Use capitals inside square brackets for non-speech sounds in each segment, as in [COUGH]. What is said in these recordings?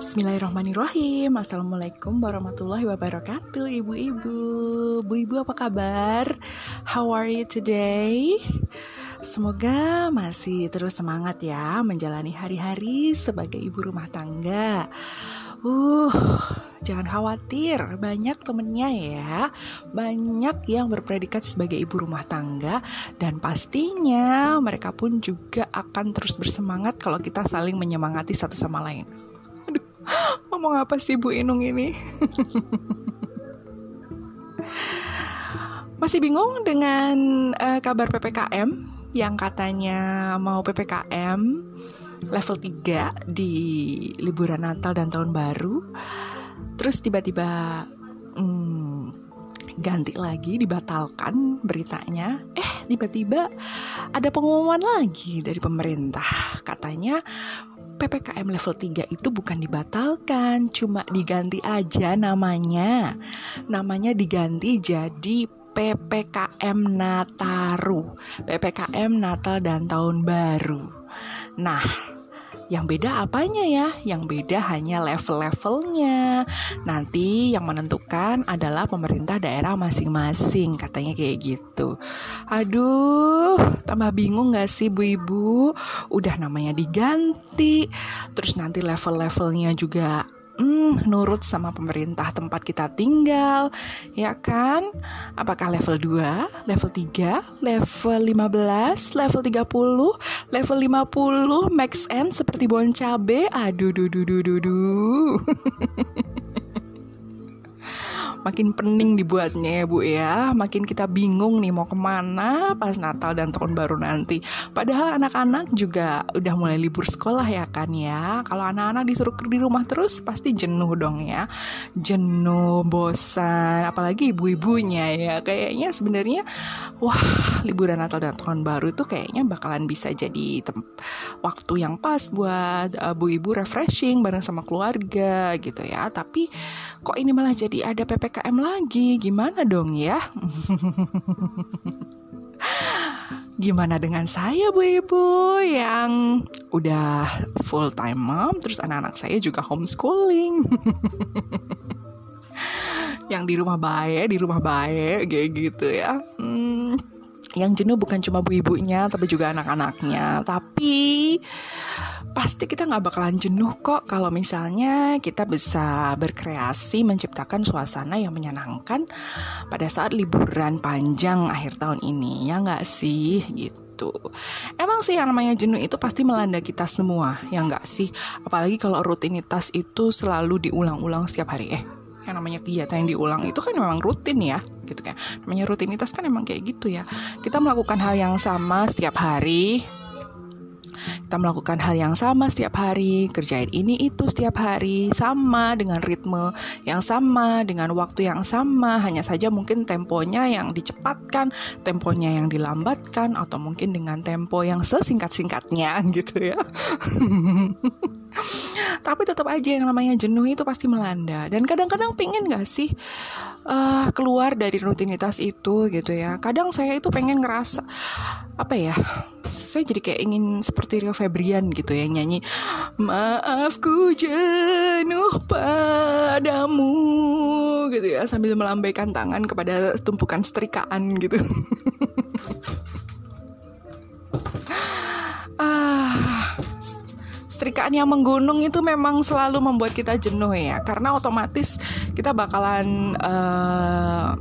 Bismillahirrahmanirrahim Assalamualaikum warahmatullahi wabarakatuh Ibu-ibu Bu-ibu apa kabar? How are you today? Semoga masih terus semangat ya Menjalani hari-hari sebagai ibu rumah tangga Uh, jangan khawatir, banyak temennya ya. Banyak yang berpredikat sebagai ibu rumah tangga dan pastinya mereka pun juga akan terus bersemangat kalau kita saling menyemangati satu sama lain. Ngomong apa sih Bu Inung ini? Masih bingung dengan uh, kabar PPKM yang katanya mau PPKM? level 3 di liburan Natal dan Tahun Baru. Terus tiba-tiba hmm, ganti lagi dibatalkan beritanya. Eh, tiba-tiba ada pengumuman lagi dari pemerintah. Katanya PPKM level 3 itu bukan dibatalkan, cuma diganti aja namanya. Namanya diganti jadi PPKM Nataru, PPKM Natal dan Tahun Baru. Nah, yang beda apanya ya? Yang beda hanya level-levelnya. Nanti yang menentukan adalah pemerintah daerah masing-masing, katanya kayak gitu. Aduh, tambah bingung gak sih bu ibu? Udah namanya diganti, terus nanti level-levelnya juga hmm, nurut sama pemerintah tempat kita tinggal, ya kan? Apakah level 2, level 3, level 15, level 30, level 50, max end seperti bon cabe? Aduh, duh, duh, duh, duh, duh. [LAUGHS] makin pening dibuatnya ya bu ya. Makin kita bingung nih mau ke mana pas Natal dan Tahun Baru nanti. Padahal anak-anak juga udah mulai libur sekolah ya kan ya. Kalau anak-anak disuruh di rumah terus pasti jenuh dong ya. Jenuh bosan apalagi ibu-ibunya ya. Kayaknya sebenarnya wah liburan Natal dan Tahun Baru itu kayaknya bakalan bisa jadi waktu yang pas buat uh, bu ibu refreshing bareng sama keluarga gitu ya. Tapi kok ini malah jadi ada PPKM lagi. Gimana dong ya? Gimana dengan saya bu ibu yang udah full time mom terus anak-anak saya juga homeschooling? Yang di rumah baik di rumah baik kayak gitu ya. Hmm, yang jenuh bukan cuma bu ibunya tapi juga anak-anaknya. Tapi pasti kita nggak bakalan jenuh kok kalau misalnya kita bisa berkreasi menciptakan suasana yang menyenangkan pada saat liburan panjang akhir tahun ini. Ya nggak sih? Gitu. Emang sih yang namanya jenuh itu pasti melanda kita semua. Ya nggak sih? Apalagi kalau rutinitas itu selalu diulang-ulang setiap hari. Eh yang namanya kegiatan yang diulang itu kan memang rutin ya gitu kan. Namanya rutinitas kan emang kayak gitu ya. Kita melakukan hal yang sama setiap hari kita melakukan hal yang sama setiap hari, kerjain ini itu setiap hari, sama dengan ritme yang sama, dengan waktu yang sama, hanya saja mungkin temponya yang dicepatkan, temponya yang dilambatkan, atau mungkin dengan tempo yang sesingkat-singkatnya [LAUGHS] gitu ya. Tapi tetap aja yang namanya jenuh itu pasti melanda. Dan kadang-kadang pingin gak sih uh, Keluar dari rutinitas itu gitu ya. Kadang saya itu pengen ngerasa Apa ya Saya jadi kayak ingin seperti Rio Febrian gitu ya Nyanyi Maafku jenuh padamu Gitu ya Sambil melambaikan tangan kepada tumpukan setrikaan gitu [LAUGHS] setrikaan yang menggunung itu memang selalu membuat kita jenuh ya. Karena otomatis kita bakalan uh,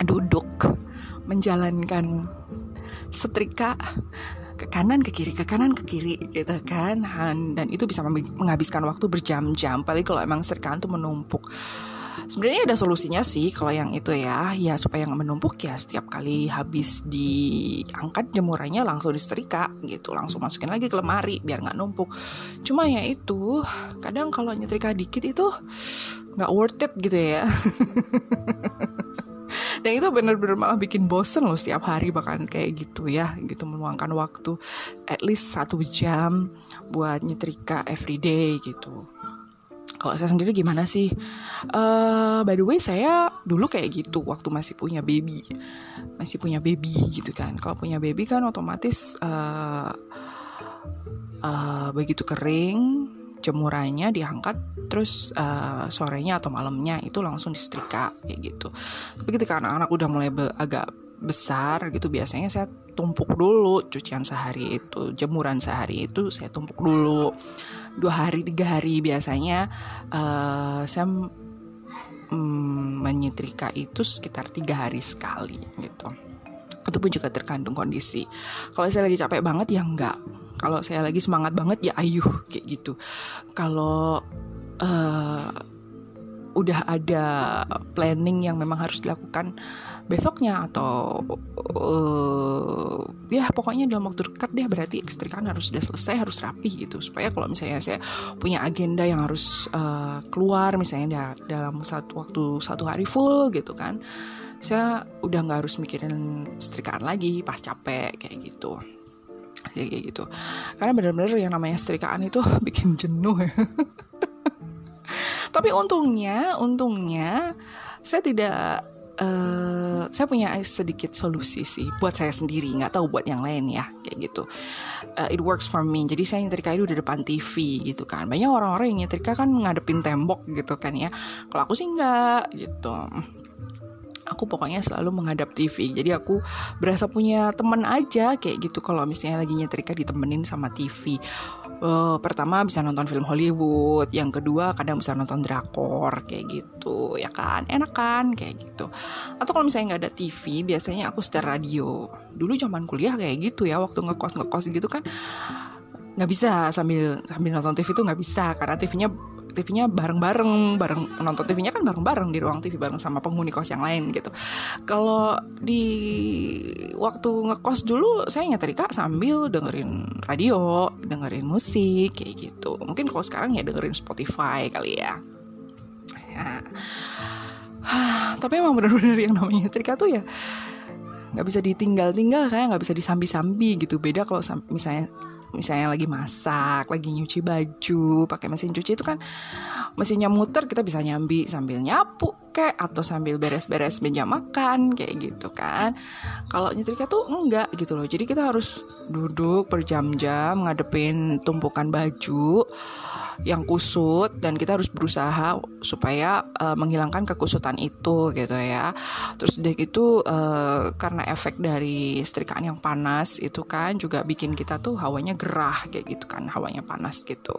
duduk menjalankan setrika ke kanan ke kiri ke kanan ke kiri gitu kan. Dan itu bisa menghabiskan waktu berjam-jam. Paling kalau emang setrikaan itu menumpuk sebenarnya ada solusinya sih kalau yang itu ya. Ya supaya nggak menumpuk ya setiap kali habis diangkat jemurannya langsung disetrika gitu. Langsung masukin lagi ke lemari biar nggak numpuk. Cuma ya itu kadang kalau nyetrika dikit itu nggak worth it gitu ya. [LAUGHS] Dan itu bener-bener malah bikin bosen loh setiap hari bahkan kayak gitu ya gitu meluangkan waktu at least satu jam buat nyetrika everyday gitu kalau saya sendiri gimana sih? Uh, by the way, saya dulu kayak gitu waktu masih punya baby, masih punya baby gitu kan. Kalau punya baby kan otomatis uh, uh, begitu kering, jemurannya diangkat terus uh, sorenya atau malamnya itu langsung disetrika kayak gitu tapi ketika anak-anak udah mulai be agak besar gitu biasanya saya tumpuk dulu cucian sehari itu jemuran sehari itu saya tumpuk dulu dua hari tiga hari biasanya uh, saya mm, menyetrika itu sekitar tiga hari sekali gitu. Itu pun juga terkandung kondisi. Kalau saya lagi capek banget ya enggak. Kalau saya lagi semangat banget ya ayuh kayak gitu. Kalau uh, udah ada planning yang memang harus dilakukan besoknya atau uh, ya pokoknya dalam waktu dekat deh berarti ekstrikan harus sudah selesai harus rapi gitu. Supaya kalau misalnya saya punya agenda yang harus uh, keluar misalnya dalam satu waktu satu hari full gitu kan saya udah nggak harus mikirin setrikaan lagi pas capek kayak gitu. Kayak gitu. Karena benar-benar yang namanya setrikaan itu [LAUGHS] bikin jenuh ya tapi untungnya untungnya saya tidak uh, saya punya sedikit solusi sih buat saya sendiri nggak tahu buat yang lain ya kayak gitu. Uh, it works for me. Jadi saya nyetrika itu di depan TV gitu kan. Banyak orang-orang yang nyetrika kan ngadepin tembok gitu kan ya. Kalau aku sih nggak gitu. Aku pokoknya selalu menghadap TV jadi aku berasa punya temen aja kayak gitu kalau misalnya lagi nyetrika ditemenin sama TV uh, pertama bisa nonton film Hollywood, yang kedua kadang bisa nonton drakor kayak gitu, ya kan, enak kan kayak gitu. Atau kalau misalnya nggak ada TV, biasanya aku setel radio. Dulu zaman kuliah kayak gitu ya, waktu ngekos ngekos gitu kan nggak bisa sambil sambil nonton TV itu nggak bisa karena TV-nya TV-nya bareng-bareng, bareng nonton TV-nya kan bareng-bareng di ruang TV bareng sama penghuni kos yang lain gitu. Kalau di waktu ngekos dulu saya nyetrika sambil dengerin radio, dengerin musik kayak gitu. Mungkin kalau sekarang ya dengerin Spotify kali ya. ya. [SIGHS] Tapi emang benar-benar yang namanya nyetrika tuh ya nggak bisa ditinggal-tinggal kayak nggak bisa disambi-sambi gitu beda kalau misalnya misalnya lagi masak, lagi nyuci baju, pakai mesin cuci itu kan mesinnya muter kita bisa nyambi sambil nyapu kayak atau sambil beres-beres meja makan kayak gitu kan. Kalau nyetrika tuh enggak gitu loh. Jadi kita harus duduk berjam-jam ngadepin tumpukan baju yang kusut dan kita harus berusaha supaya uh, menghilangkan kekusutan itu gitu ya. Terus udah gitu uh, karena efek dari setrikaan yang panas itu kan juga bikin kita tuh hawanya gerah kayak gitu kan, hawanya panas gitu.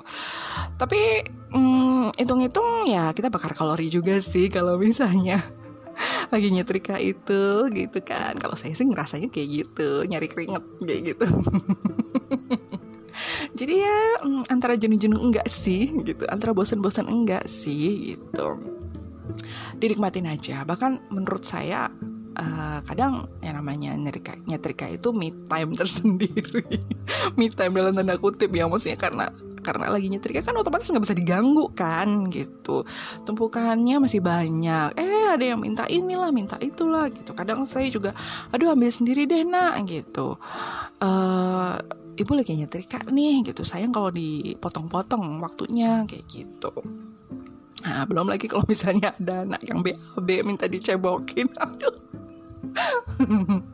Tapi um, hitung-hitung ya kita bakar kalori juga sih kalau misalnya [LAUGHS] lagi nyetrika itu gitu kan kalau saya sih ngerasanya kayak gitu nyari keringet kayak gitu [LAUGHS] jadi ya mm, antara jenuh-jenuh enggak sih gitu. Antara bosan-bosan enggak sih gitu. Dinikmatin aja. Bahkan menurut saya uh, kadang yang namanya nyetrika, nyetrika itu me time [LAUGHS] tersendiri. Me time dalam tanda kutip ya maksudnya karena karena lagi nyetrika kan otomatis nggak bisa diganggu kan gitu. Tumpukannya masih banyak. Eh ada yang minta inilah minta itulah gitu. Kadang saya juga aduh ambil sendiri deh nak gitu. Uh, ibu lagi nyetrika nih gitu sayang kalau dipotong-potong waktunya kayak gitu Nah, belum lagi kalau misalnya ada anak yang BAB minta dicebokin. Aduh. [LAUGHS]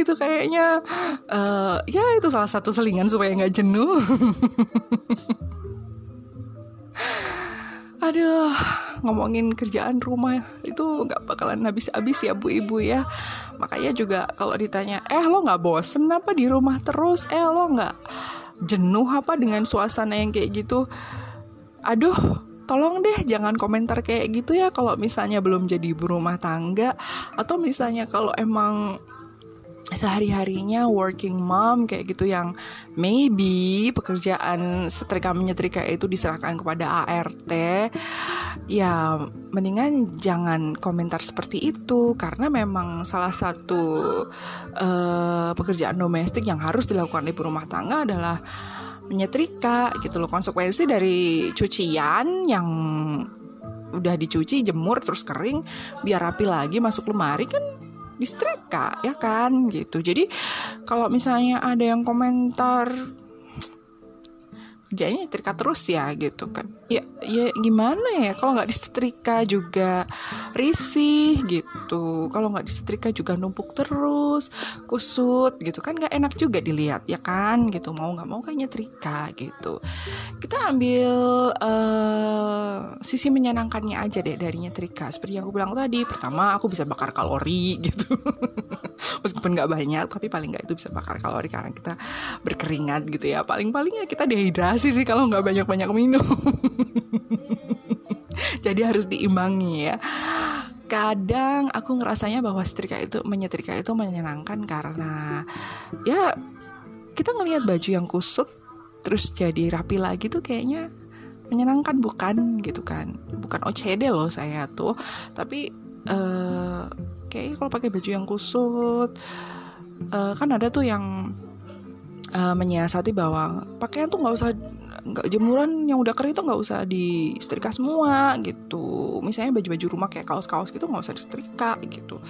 itu kayaknya uh, ya itu salah satu selingan supaya nggak jenuh. [LAUGHS] Aduh, ngomongin kerjaan rumah itu nggak bakalan habis-habis ya bu ibu ya. Makanya juga kalau ditanya, eh lo nggak bosen apa di rumah terus? Eh lo nggak jenuh apa dengan suasana yang kayak gitu? Aduh, tolong deh jangan komentar kayak gitu ya kalau misalnya belum jadi ibu rumah tangga atau misalnya kalau emang sehari-harinya working mom kayak gitu yang maybe pekerjaan setrika menyetrika itu diserahkan kepada ART ya mendingan jangan komentar seperti itu karena memang salah satu uh, pekerjaan domestik yang harus dilakukan ibu rumah tangga adalah menyetrika gitu loh. Konsekuensi dari cucian yang udah dicuci jemur terus kering biar rapi lagi masuk lemari kan disetrika ya kan gitu. Jadi kalau misalnya ada yang komentar kerjanya nyetrika terus ya gitu kan. Ya ya gimana ya kalau nggak disetrika juga risih gitu. Kalau nggak disetrika juga numpuk terus kusut gitu kan nggak enak juga dilihat ya kan gitu. Mau nggak mau kan nyetrika gitu. Kita ambil uh, sisi menyenangkannya aja deh dari nyetrika seperti yang aku bilang tadi pertama aku bisa bakar kalori [LAUGHS] gitu. Meskipun nggak banyak tapi paling nggak itu bisa bakar kalori karena kita berkeringat gitu ya. Paling palingnya kita dehidrasi sih kalau nggak banyak banyak minum. [LAUGHS] Jadi harus diimbangi ya. Kadang aku ngerasanya bahwa setrika itu menyetrika itu menyenangkan karena ya kita ngelihat baju yang kusut terus jadi rapi lagi tuh kayaknya menyenangkan. Bukan gitu kan. Bukan OCD loh saya tuh. Tapi uh, kayak kalau pakai baju yang kusut uh, kan ada tuh yang uh, menyiasati bahwa pakaian tuh nggak usah nggak jemuran yang udah kering tuh nggak usah disetrika semua gitu. Misalnya baju-baju rumah kayak kaos-kaos gitu nggak usah disetrika gitu.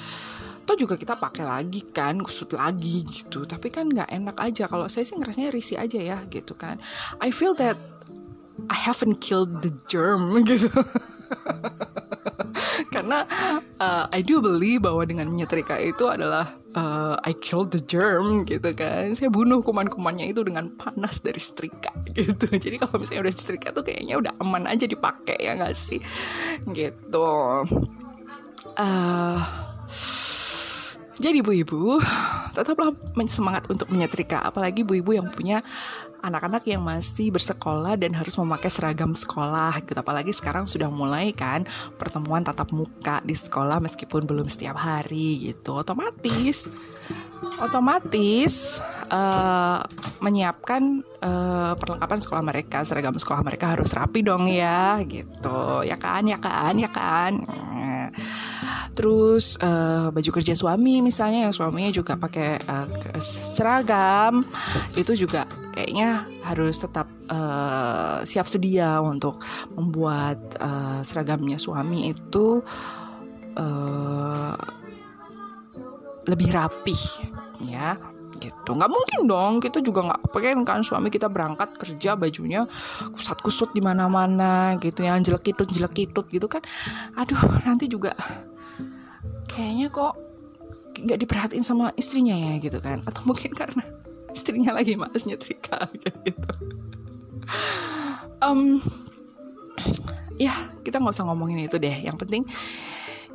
Toh juga kita pakai lagi kan kusut lagi gitu. Tapi kan nggak enak aja. Kalau saya sih ngerasanya risih aja ya gitu kan. I feel that I haven't killed the germ [LAUGHS] gitu karena uh, I do believe bahwa dengan menyetrika itu adalah uh, I killed the germ gitu kan. Saya bunuh kuman-kumannya itu dengan panas dari setrika [LAUGHS] gitu. Jadi kalau misalnya udah setrika tuh kayaknya udah aman aja dipakai ya nggak sih? Gitu. Uh, jadi ibu-ibu tetaplah semangat untuk menyetrika. Apalagi ibu-ibu yang punya anak-anak yang masih bersekolah dan harus memakai seragam sekolah gitu. Apalagi sekarang sudah mulai kan pertemuan tatap muka di sekolah meskipun belum setiap hari gitu. Otomatis otomatis uh, menyiapkan uh, perlengkapan sekolah mereka seragam sekolah mereka harus rapi dong ya gitu. Ya kan ya kan ya kan terus uh, baju kerja suami misalnya yang suaminya juga pakai uh, seragam itu juga kayaknya harus tetap uh, siap sedia untuk membuat uh, seragamnya suami itu uh, lebih rapih ya gitu. Nggak mungkin dong kita juga nggak pengen kan suami kita berangkat kerja bajunya kusat kusut di mana mana gitu yang jelek jelekitut jelek gitu kan. Aduh nanti juga kayaknya kok nggak diperhatiin sama istrinya ya gitu kan atau mungkin karena istrinya lagi males nyetrika [LAUGHS] gitu um, ya kita nggak usah ngomongin itu deh yang penting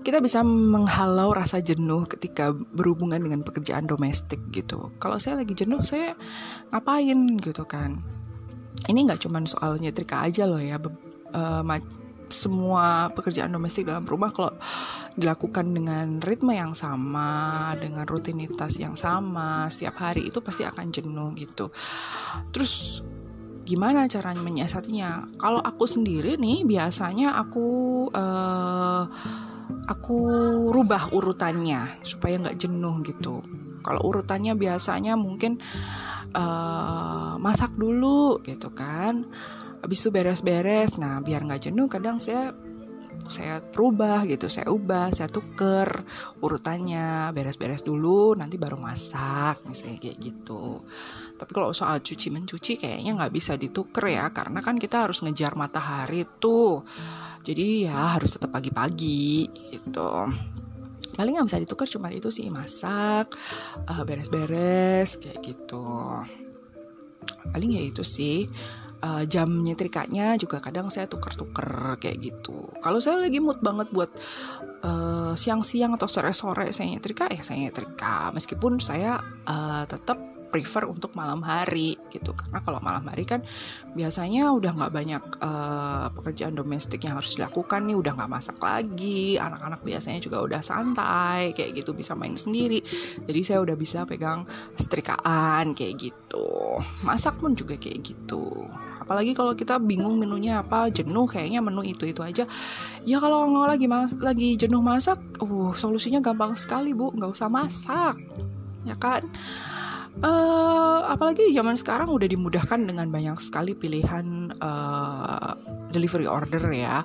kita bisa menghalau rasa jenuh ketika berhubungan dengan pekerjaan domestik gitu. Kalau saya lagi jenuh, saya ngapain gitu kan? Ini nggak cuma soal nyetrika aja loh ya. Uh, semua pekerjaan domestik dalam rumah kalau dilakukan dengan ritme yang sama, dengan rutinitas yang sama setiap hari itu pasti akan jenuh gitu. Terus gimana caranya menyiasatinya? Kalau aku sendiri nih biasanya aku uh, aku rubah urutannya supaya nggak jenuh gitu. Kalau urutannya biasanya mungkin uh, masak dulu gitu kan habis itu beres-beres. Nah biar nggak jenuh kadang saya saya rubah gitu. Saya ubah saya tuker urutannya. Beres-beres dulu nanti baru masak misalnya kayak gitu. Tapi kalau soal cuci mencuci kayaknya nggak bisa dituker ya. Karena kan kita harus ngejar matahari tuh. Jadi ya harus tetap pagi-pagi gitu. Paling nggak bisa ditukar cuma itu sih masak eh, beres-beres kayak gitu. Paling ya itu sih uh, jam nyetrikanya juga kadang saya tuker-tuker kayak gitu. Kalau saya lagi mood banget buat uh, siang-siang atau sore-sore saya nyetrika ya saya nyetrika meskipun saya uh, tetap prefer untuk malam hari gitu. Karena kalau malam hari kan biasanya udah nggak banyak uh, pekerjaan domestik yang harus dilakukan nih udah nggak masak lagi anak-anak biasanya juga udah santai kayak gitu bisa main sendiri. Jadi saya udah bisa pegang setrikaan kayak gitu. Masak pun juga kayak gitu. Apalagi kalau kita bingung menunya apa jenuh kayaknya menu itu itu aja. Ya kalau nggak lagi mas lagi jenuh masak uh solusinya gampang sekali bu. Nggak usah masak ya kan uh, apalagi zaman sekarang udah dimudahkan dengan banyak sekali pilihan uh, delivery order ya.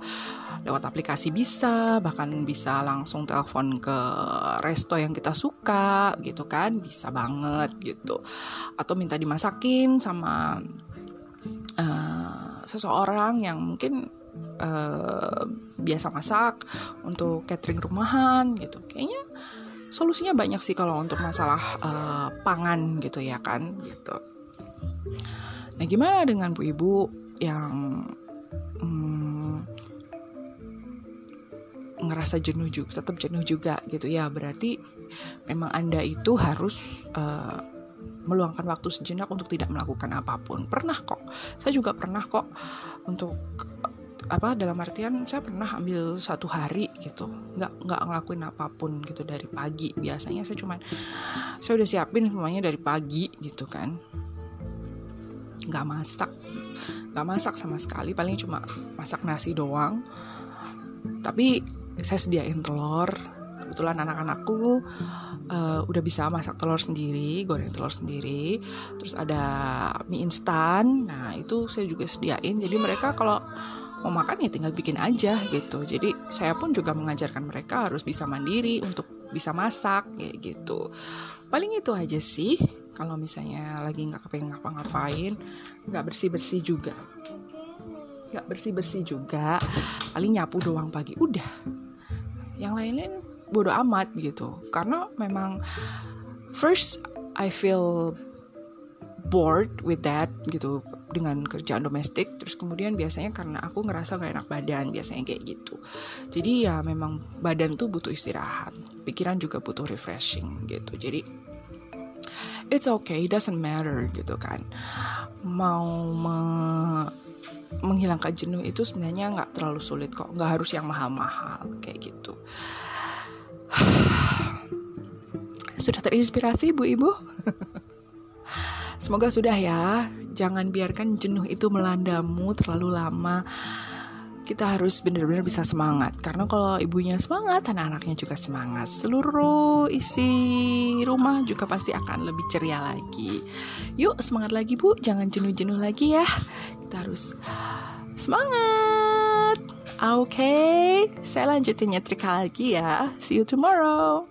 Lewat aplikasi bisa bahkan bisa langsung telepon ke resto yang kita suka gitu kan bisa banget gitu. Atau minta dimasakin sama uh, seseorang yang mungkin uh, biasa masak untuk catering rumahan gitu. Kayaknya solusinya banyak sih kalau untuk masalah uh, pangan gitu ya kan gitu. Nah gimana dengan bu ibu yang hmm, ngerasa jenuh juga tetap jenuh juga gitu ya? Berarti memang anda itu harus uh, meluangkan waktu sejenak untuk tidak melakukan apa pun. Pernah kok. Saya juga pernah kok untuk apa dalam artian saya pernah ambil satu hari gitu. Nggak nggak ngelakuin apa pun gitu dari pagi. Biasanya saya cuman saya udah siapin semuanya dari pagi gitu kan. Nggak masak. Nggak masak sama sekali. Paling cuma masak nasi doang. Tapi saya sediain telur. Kebetulan anak-anakku uh, udah bisa masak telur sendiri goreng telur sendiri. Terus ada mie instan. Nah itu saya juga sediain. Jadi mereka kalau mau makan ya tinggal bikin aja gitu. Jadi saya pun juga mengajarkan mereka harus bisa mandiri untuk bisa masak kayak gitu. Paling itu aja sih kalau misalnya lagi nggak kepengen ngapa-ngapain nggak bersih bersih juga. Nggak bersih bersih juga paling nyapu doang pagi udah. Yang lain-lain bodoh amat gitu. Karena memang first I feel bored with that gitu dengan kerjaan domestik. Terus kemudian biasanya karena aku ngerasa gak enak badan biasanya kayak gitu. Jadi ya memang badan tuh butuh istirahat pikiran juga butuh refreshing gitu. Jadi it's okay doesn't matter gitu kan. Mau me menghilangkan jenuh itu sebenarnya nggak terlalu sulit kok nggak harus yang mahal-mahal kayak gitu. [SIGHS] Sudah terinspirasi bu ibu [LAUGHS] semoga sudah ya. Jangan biarkan jenuh itu melandamu terlalu lama. Kita harus benar-benar bisa semangat. Karena kalau ibunya semangat anak-anaknya juga semangat. Seluruh isi rumah juga pasti akan lebih ceria lagi. Yuk semangat lagi bu. Jangan jenuh-jenuh lagi ya. Kita harus semangat. Oke okay, saya lanjutin nyetrika lagi ya. See you tomorrow